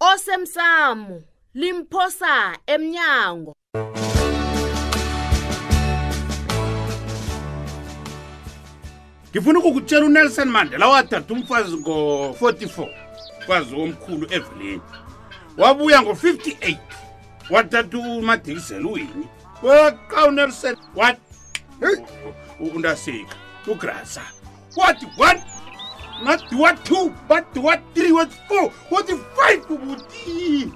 osemsamo limphosa emnyango ngifuna ukukutshela unelson mandela wathatha umfazi ngo-44 mfazi omkhulu evelini wabuya ngo-58 wathatha umadikisela uyini weqa unelson wat undasika ugrasa what one not what two but what three what four what five kubuti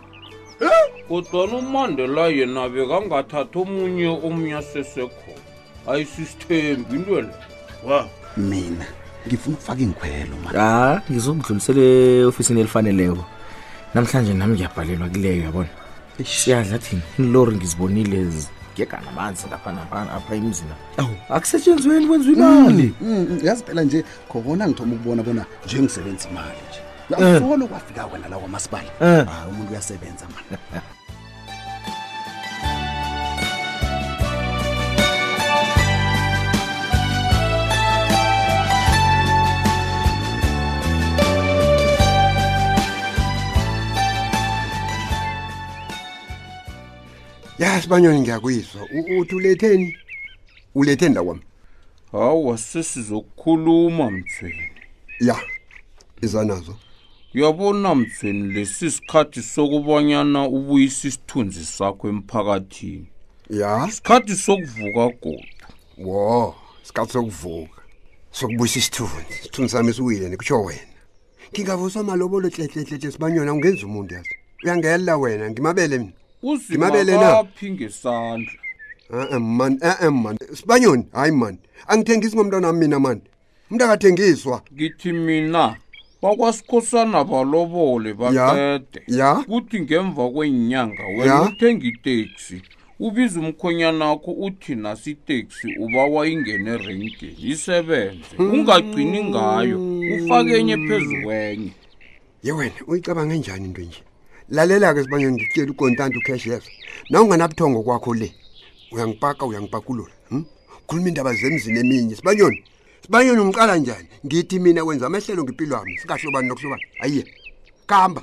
kodwana umande la yena bekangathatha omunye omunye asesekho ayisisithembi into le wa mina ngifuna ukufaka iinkhwelo ma ha ngizokudlulisela eofisini elifaneleko namhlanje nami ngiyabhalelwa kuleyo yabona siyadla thina inilori ngizibonile zigegana amanzi lapha naphana apha emzina awu akusetshenzweni kwenziwa imali Mm, mm, yazi phela nje khona ngithoma ukubona bona nje ngisebenza imali nje uyasolo kwafika wena la kwamasibala Eh. Ah, umuntu uyasebenza mani ya sibanyoni ngiyakuyizwa U- uthi uletheni uletheni la kwami hawa sesizokhuluma mthweni ya iza nazo uyabona mthweni lesi sikhathi sokubanyana ubuyisa isithunzi sakho emphakathini ya isikhathi sokuvuka godu wo sikhathi sokuvuka sokubuyisa isithunzi isithunzi sami siwile nikutsho wena ngingavuswa malobolo tletletletle sibanyona ungenza umuntu yazi uyangela wena ngimabele mina ngimabele na uzimaphi ngesandla e-e man e-e man sibanyoni hhayi mani angithengisi ngomntwana wami mina mani umntu akathengiswa ngithi mina bakwasikhosana balobole baqede ya kuthi ngemva kwenyanga wena uthenga iteksi ubiza umkhonyanakho uthi nasiteksi ubawa ingene erenkeni isebenze ungagcini ngayo ufake enye phezu kwenye ye wena uyicabange njani into nje lalela-ke sibanye ngikutshela ukontanti ukhesh yeso na unganabuthongo kwakho le uyangipaka uyangipakulula hmm? khuluma indaba zemzini eminye sibanyoni sibanyoni ungiqala njani ngithi mina wenza amahlelo ngempilo wami singahlobani nokuhlobani ayiye kamba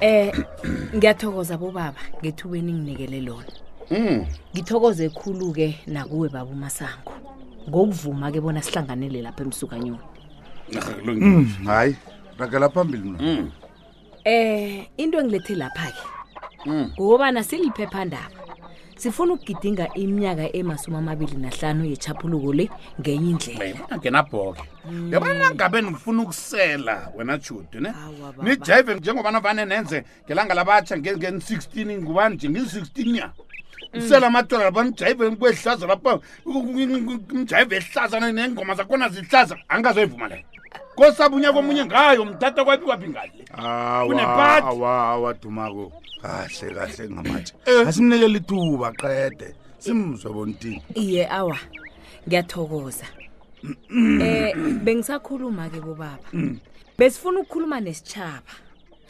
Eh ngiyathokoza bobaba ngethuba eninginikele lona. Mm. Ngithokoze khulu ke nakuwe baba uMasango ngokuvuma ke bona sihlanganele lapha emsukanyweni. Mm, hayi ragela phambili mna Mm. Eh into engilethe lapha ke. Mm. Ngokubana siliphephandaba. Sifuna ukugidinga iminyaka emasumi amabili nahlanu yechaphuluko le ngenye indlela. Yabona ke nabhoke. Yabona nangabe ngifuna ukusela wena Jude ne. Awa, baba. Nijive njengoba navane nenze ngelanga labatsha nge- nge 16 ngubani nje ngi 16 ya. Usela amadola lapha nijive ngikwehlaza lapha ngijive ehlaza nengoma zakhona zihlaza angazoyivuma leyo. kosabe unyaka omunye ngayo mtata kwaphi kwaphi ngale Kunepati. awadumako kahle kahle ngamatshe asimnikele ithuba qede simzwe bontini iye awa ngiyathokoza um bengisakhuluma-ke bobaba besifuna ukukhuluma nesitshaba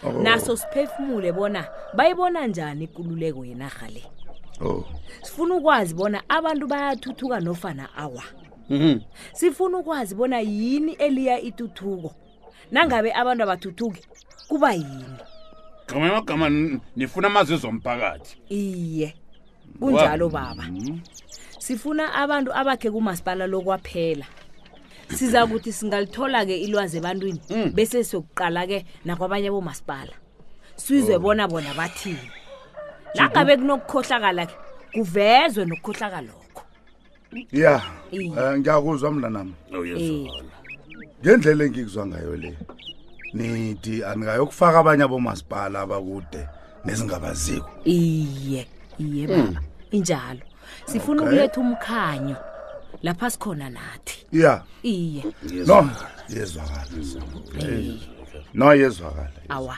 Oh. naso siphefumule bona bayibona njani ikululeko yenarha le oh sifuna ukwazi bona abantu bayathuthuka nofana awa Mhm. sifuna ukwazi bona yini eliya ituthuko nangabe abantu abathuthuki kuba yini gama amagama n- nifuna amazizo omphakathi iye kunjalo baba sifuna abantu abakhe kumasipala lokwaphela siza kuthi singalithola-ke ilwazi ebantwini Mm. bese siyokuqala-ke nakwabanye bomasipala sizwe Oh. bona bona bathini nangabe kunokukhohlakala-ke kuvezwe nokukhohlakalokho ya Eh. um ngiyakuzwa mna nam uyezona ngendlela engikuzwa ngayo le nithi anikayokufaka abanye abomasipala abakude nezingabaziko iye iye Hmm. baba injalo sifuna Okay. ukuletha umkhanyo lapha sikhona nathi ya iye no yezwakala no yezwakala awa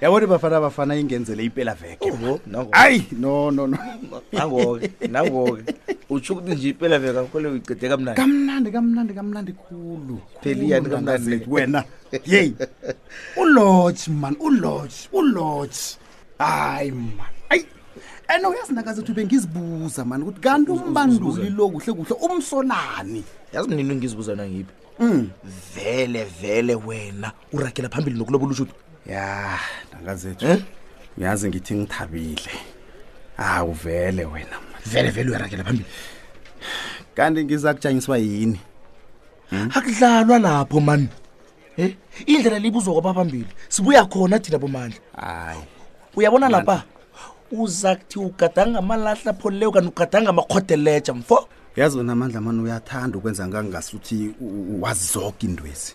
yabona ibafana bafana ingenzele impela veke Oho, nango. ayi no no no nangoke nangoke utsho ukuthi nje impela veke akhole uyiqede kamnandi kamnandi kamnandi kamnandi khulu Phela iyani Khulu, kamnandi? Ntangazethu, wena yeyi ulodge man ulodge ulodge hayi man ayi and uyazi nakazethu bengizibuza mani ukuthi kanti umbanduli lo kuhle kuhle umsolani yazi mina ngizibuza nangiphi vele vele wena uragela phambili nokuloba ulushudu ya ntanga zethu Eh? uyazi ngithi ngithabile hawu vele wena vele vele uyaragela phambili kanti ngiza kutshanyiswa yini akudlalwa lapho mani e indlela libuzwa kwababambili sibuya khona thina bomandla hayi uyabona lapha uza kuthi ugadanga amalahla apholileyo kanti ugadanga amakhodeletsha mfo yazi wena amandla mani uyathanda ukwenza ngangingasuthi u- u- wazi zoke intwezi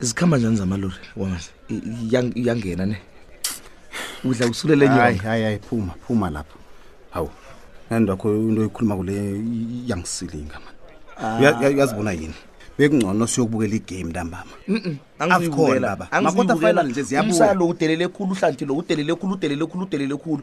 zikhamba njani zamalori wamazi iyangena ne udla usulele hayi hayi hayi phuma phuma lapha hawu nandi wakho into oyikhuluma kule iyangisilinga mani ah. uyazibona yini bekungcono siyokubukela igame ntambama angikholabamakotafinal nje ziyabuya umsalo udelele khulu uhlanti lo udelele khulu udelele khulu udelele khulu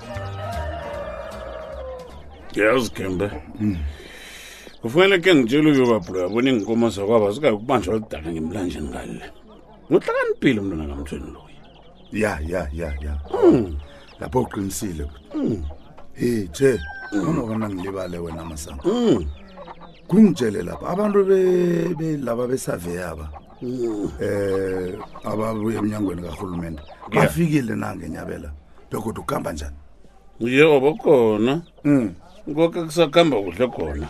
yazi gembe hmm. kufanele ke ngitshela uyobabhula yabona iinkomo zakwaba zikakubanjwa lidaka ngemlanjeni ngale nguhlakaniphile umntwana kamthweni loyi ya ya ya ya hmm. lapho uqinisile hmm. e je unokona ngilibale wena masango kungitshele lapha abantu laba besaveyaba um eh, ababuye emnyangweni karhulumente bafikile na ngenyabela begodwa ukuhamba njani ye waba khona um koke kusakuhamba kuhle khona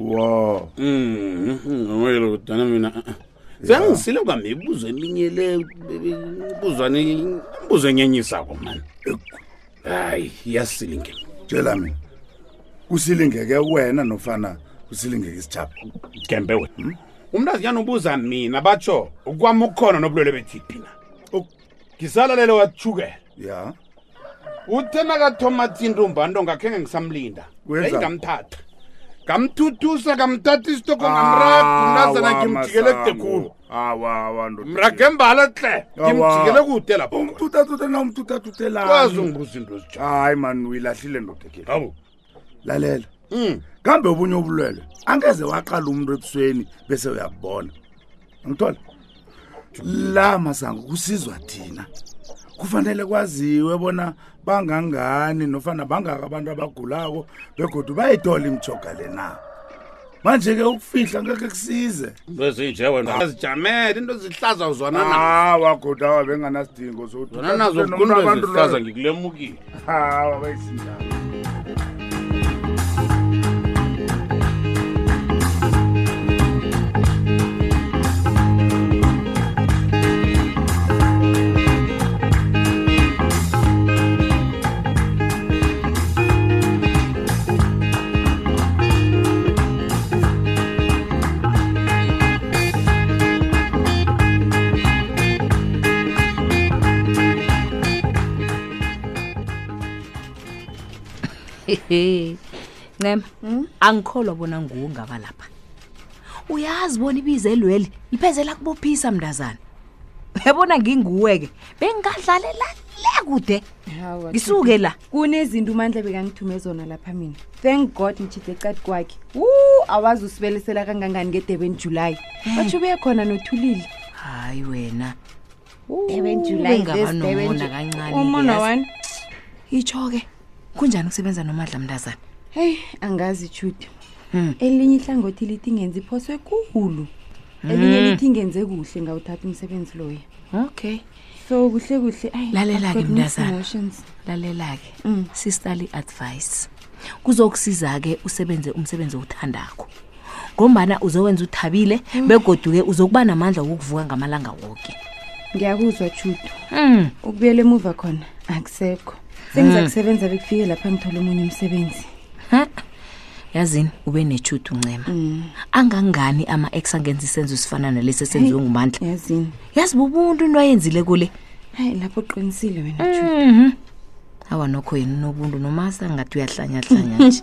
wa um ngoyele kudana mina ah, ah. sengisile kwami ibuzo eminye le ibuzwane imbuzo enyenyisako mani hayi iyasilinge tshela mina kusilingeke wena nofana kusilingeke isitshaba gembe wena umntazinyana ubuza mina batsho ukwami ukukhona nobulwele bethiphi na ngisalalele wathukela ya uthe nakathoma tsintumbanto ngakhenge ngisamlinda Wenzani? ngamthatha ngamthuthusa ngamthatha isitoko Ah, ngamraga mntazana ngimjikele kude khulu mraga embala tle ngimjikele kude lapho umthutathuta na umthutathutelani kwazi ungibuza into ezinjalo hayi mani uyilahlile ndoda khe awu lalela mm. kambe obunye ubulwelwe angeze waqala umuntu ebusweni bese uyabubona ngithola la masango kusizwa thina kufanele kwaziwe bona bangangani nofana bangaka abantu abagulako begodu bayithola imjoga le na manje-ke ukufihla ngeke kusize into ezinje wena azijamele into zihlaza uzwana nazo hawa goda awa benganasidingo sokuthi zwana nazo ukhuluma kukhuluma nomuntu abantu ezihlaza loyo. ngikulemukile hawa bayisinjalo ncema Hmm? angikholwa bona nguwo ungaba lapha uyazi bona ibizo elweli liphezela kubophisa mntazana yabona nginguwe-ke bengingadlalela le kude Hawa, ngisuke la kunezinto umandla bekangithume zona lapha mina thank god ngitshide eqadi kwakhe wu awazi usibelesela kangangani ngedeben julayi batsho ubuye khona nothulile hayi wena Durban, July, Ubengaba this Durban, nomona Ju- kancane umona yazi. wani itsho-ke kunjani ukusebenza nomadla mntazana heyi angazi jude Hmm. elinye ihlangothi lithi ngenza iphoso ekulu elinye lithi ngenze kuhle ngawuthatha umsebenzi loyo okay so kuhle kuhle ayi lalela ke mntazana lalela ke mm. sisterly advice kuzokusiza ke usebenze umsebenzi owuthandako ngombana uzowenza uthabile mm. begoduke uzokuba namandla wokuvuka ngamalanga woke ngiyakuzwa judu mm. ukubuyela emuva khona akusekho sengiza kusebenza bekufike lapha ngithole omunye umsebenzi yazini ube netshudu ncema mm. angangani ama-ex angenza isenzo esifana nalesi esenziwe ngumandla yazini yazi bubuntu into ayenzile kule hayi lapho uqinisile wena mhm. awa nokho yena unobuntu noma sangathi uyahlanyahlanya nje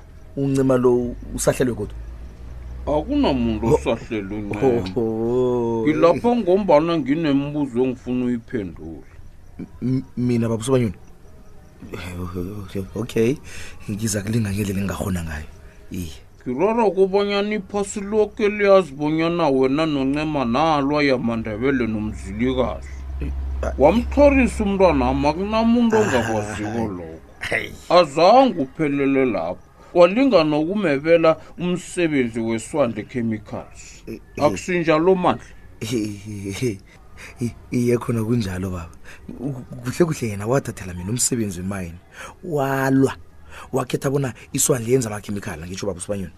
uncima lo usahlelwe kodwa akunamuntu osahlele uncema Oho. ngilapha ngombana nginemibuzo engifuna uyiphendule M- mina baba sobanyoni okay ngiza kulinga ngendlela engingahona ngayo iye ngirara kobanyana iphasi loke liyazi bonyana wena noncema nalwa yamandebele nomzilikazi wamthorisa umntwana wami akunamuntu ongakwaziko lokho Hey. azange uphelele lapho walinga nokumebela umsebenzi weswande chemicals akusinjalo mandla iye khona kunjalo baba Ku- kuhle kuhle yena wathathela mina umsebenzi wemayini walwa wakhetha bona iswandle yenza amakhemikhali ngitsho baba usibanyoni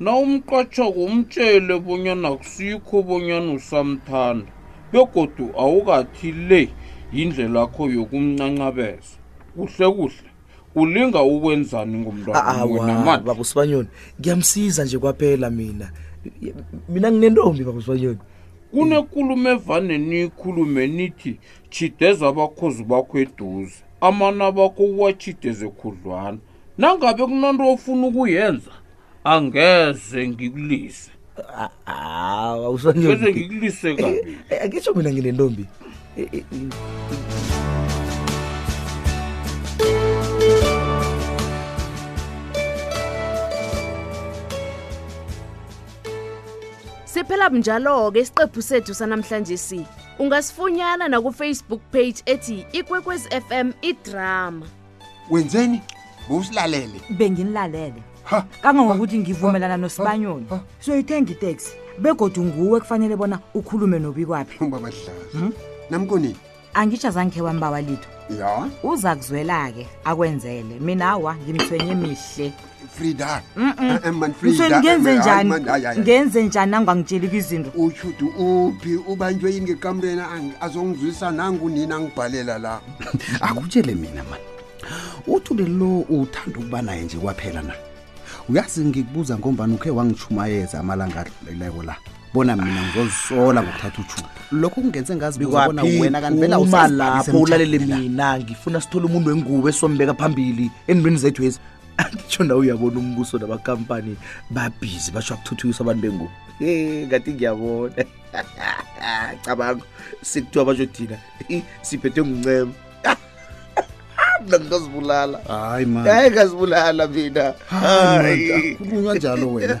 na umqatjhako umtshele bonyana kusikho bonyana usamthanda begodu awukathi le yindlelakho yokumncancabeza kuhle kuhle ulinga ukwenzani awa ngomntwana babusibanyoni ngiyamsiza nje kwaphela mina mina nginentombi babusibanyoni kunekulumo evane niyikhulume nithi tshideza abakhozi bakho eduze amana bakho uwatshideze khudlwana nangabe kunanto ofuna ukuyenza angeze ngikulise Ah, ah, ngeze awusanyoni ngikulise kabi Eh, akitsho mina nginentombi Eh, eh, eh. Siphela njalo-ke isiqephu sethu sanamhlanje si. Ungasifunyana nakufacebook page ethi ikwekwezi FM idrama. wenzeni bowusilalele benginilalele Ha, kangangokuthi ngivumelana nosipanyoni ha. soyithenga iteksi begodu nguwe kufanele bona ukhulume nobikwaphi Hmm? ubaba dlazi namkonini angitsho azangikhe wambawa litho ya uza kuzwela-ke akwenzele mina awa ngimthwenye mihle frida man frida ngenze njani ngenze njani nangangitsheli kwizinto ushudu uphi ubanjwe yini ngekamrena azongizwisa nangu nina ngibhalela la akutshele mina mani uthule lo uthanda ukuba naye nje kwaphela na uyazi ngikubuza ngombani ukhe wangishumayeza amalanga adluleleko la bona mina ngizozisola ngokuthatha utshuba lokho kungenze ngazibona wena kanti vela usalapho ulalele mina ngifuna sithole umuntu wengubo esombeka phambili endweni zethu ezi angitsho nawe uyabona umbuso nabakampani babhizi basho akuthuthukisa abantu bengubo e ngathi ngiyabona cabanga sekuthiwa basho thina siphethwe nguncema mina ngingazibulala hayi man hayi ngazibulala mina khulunywa njalo wena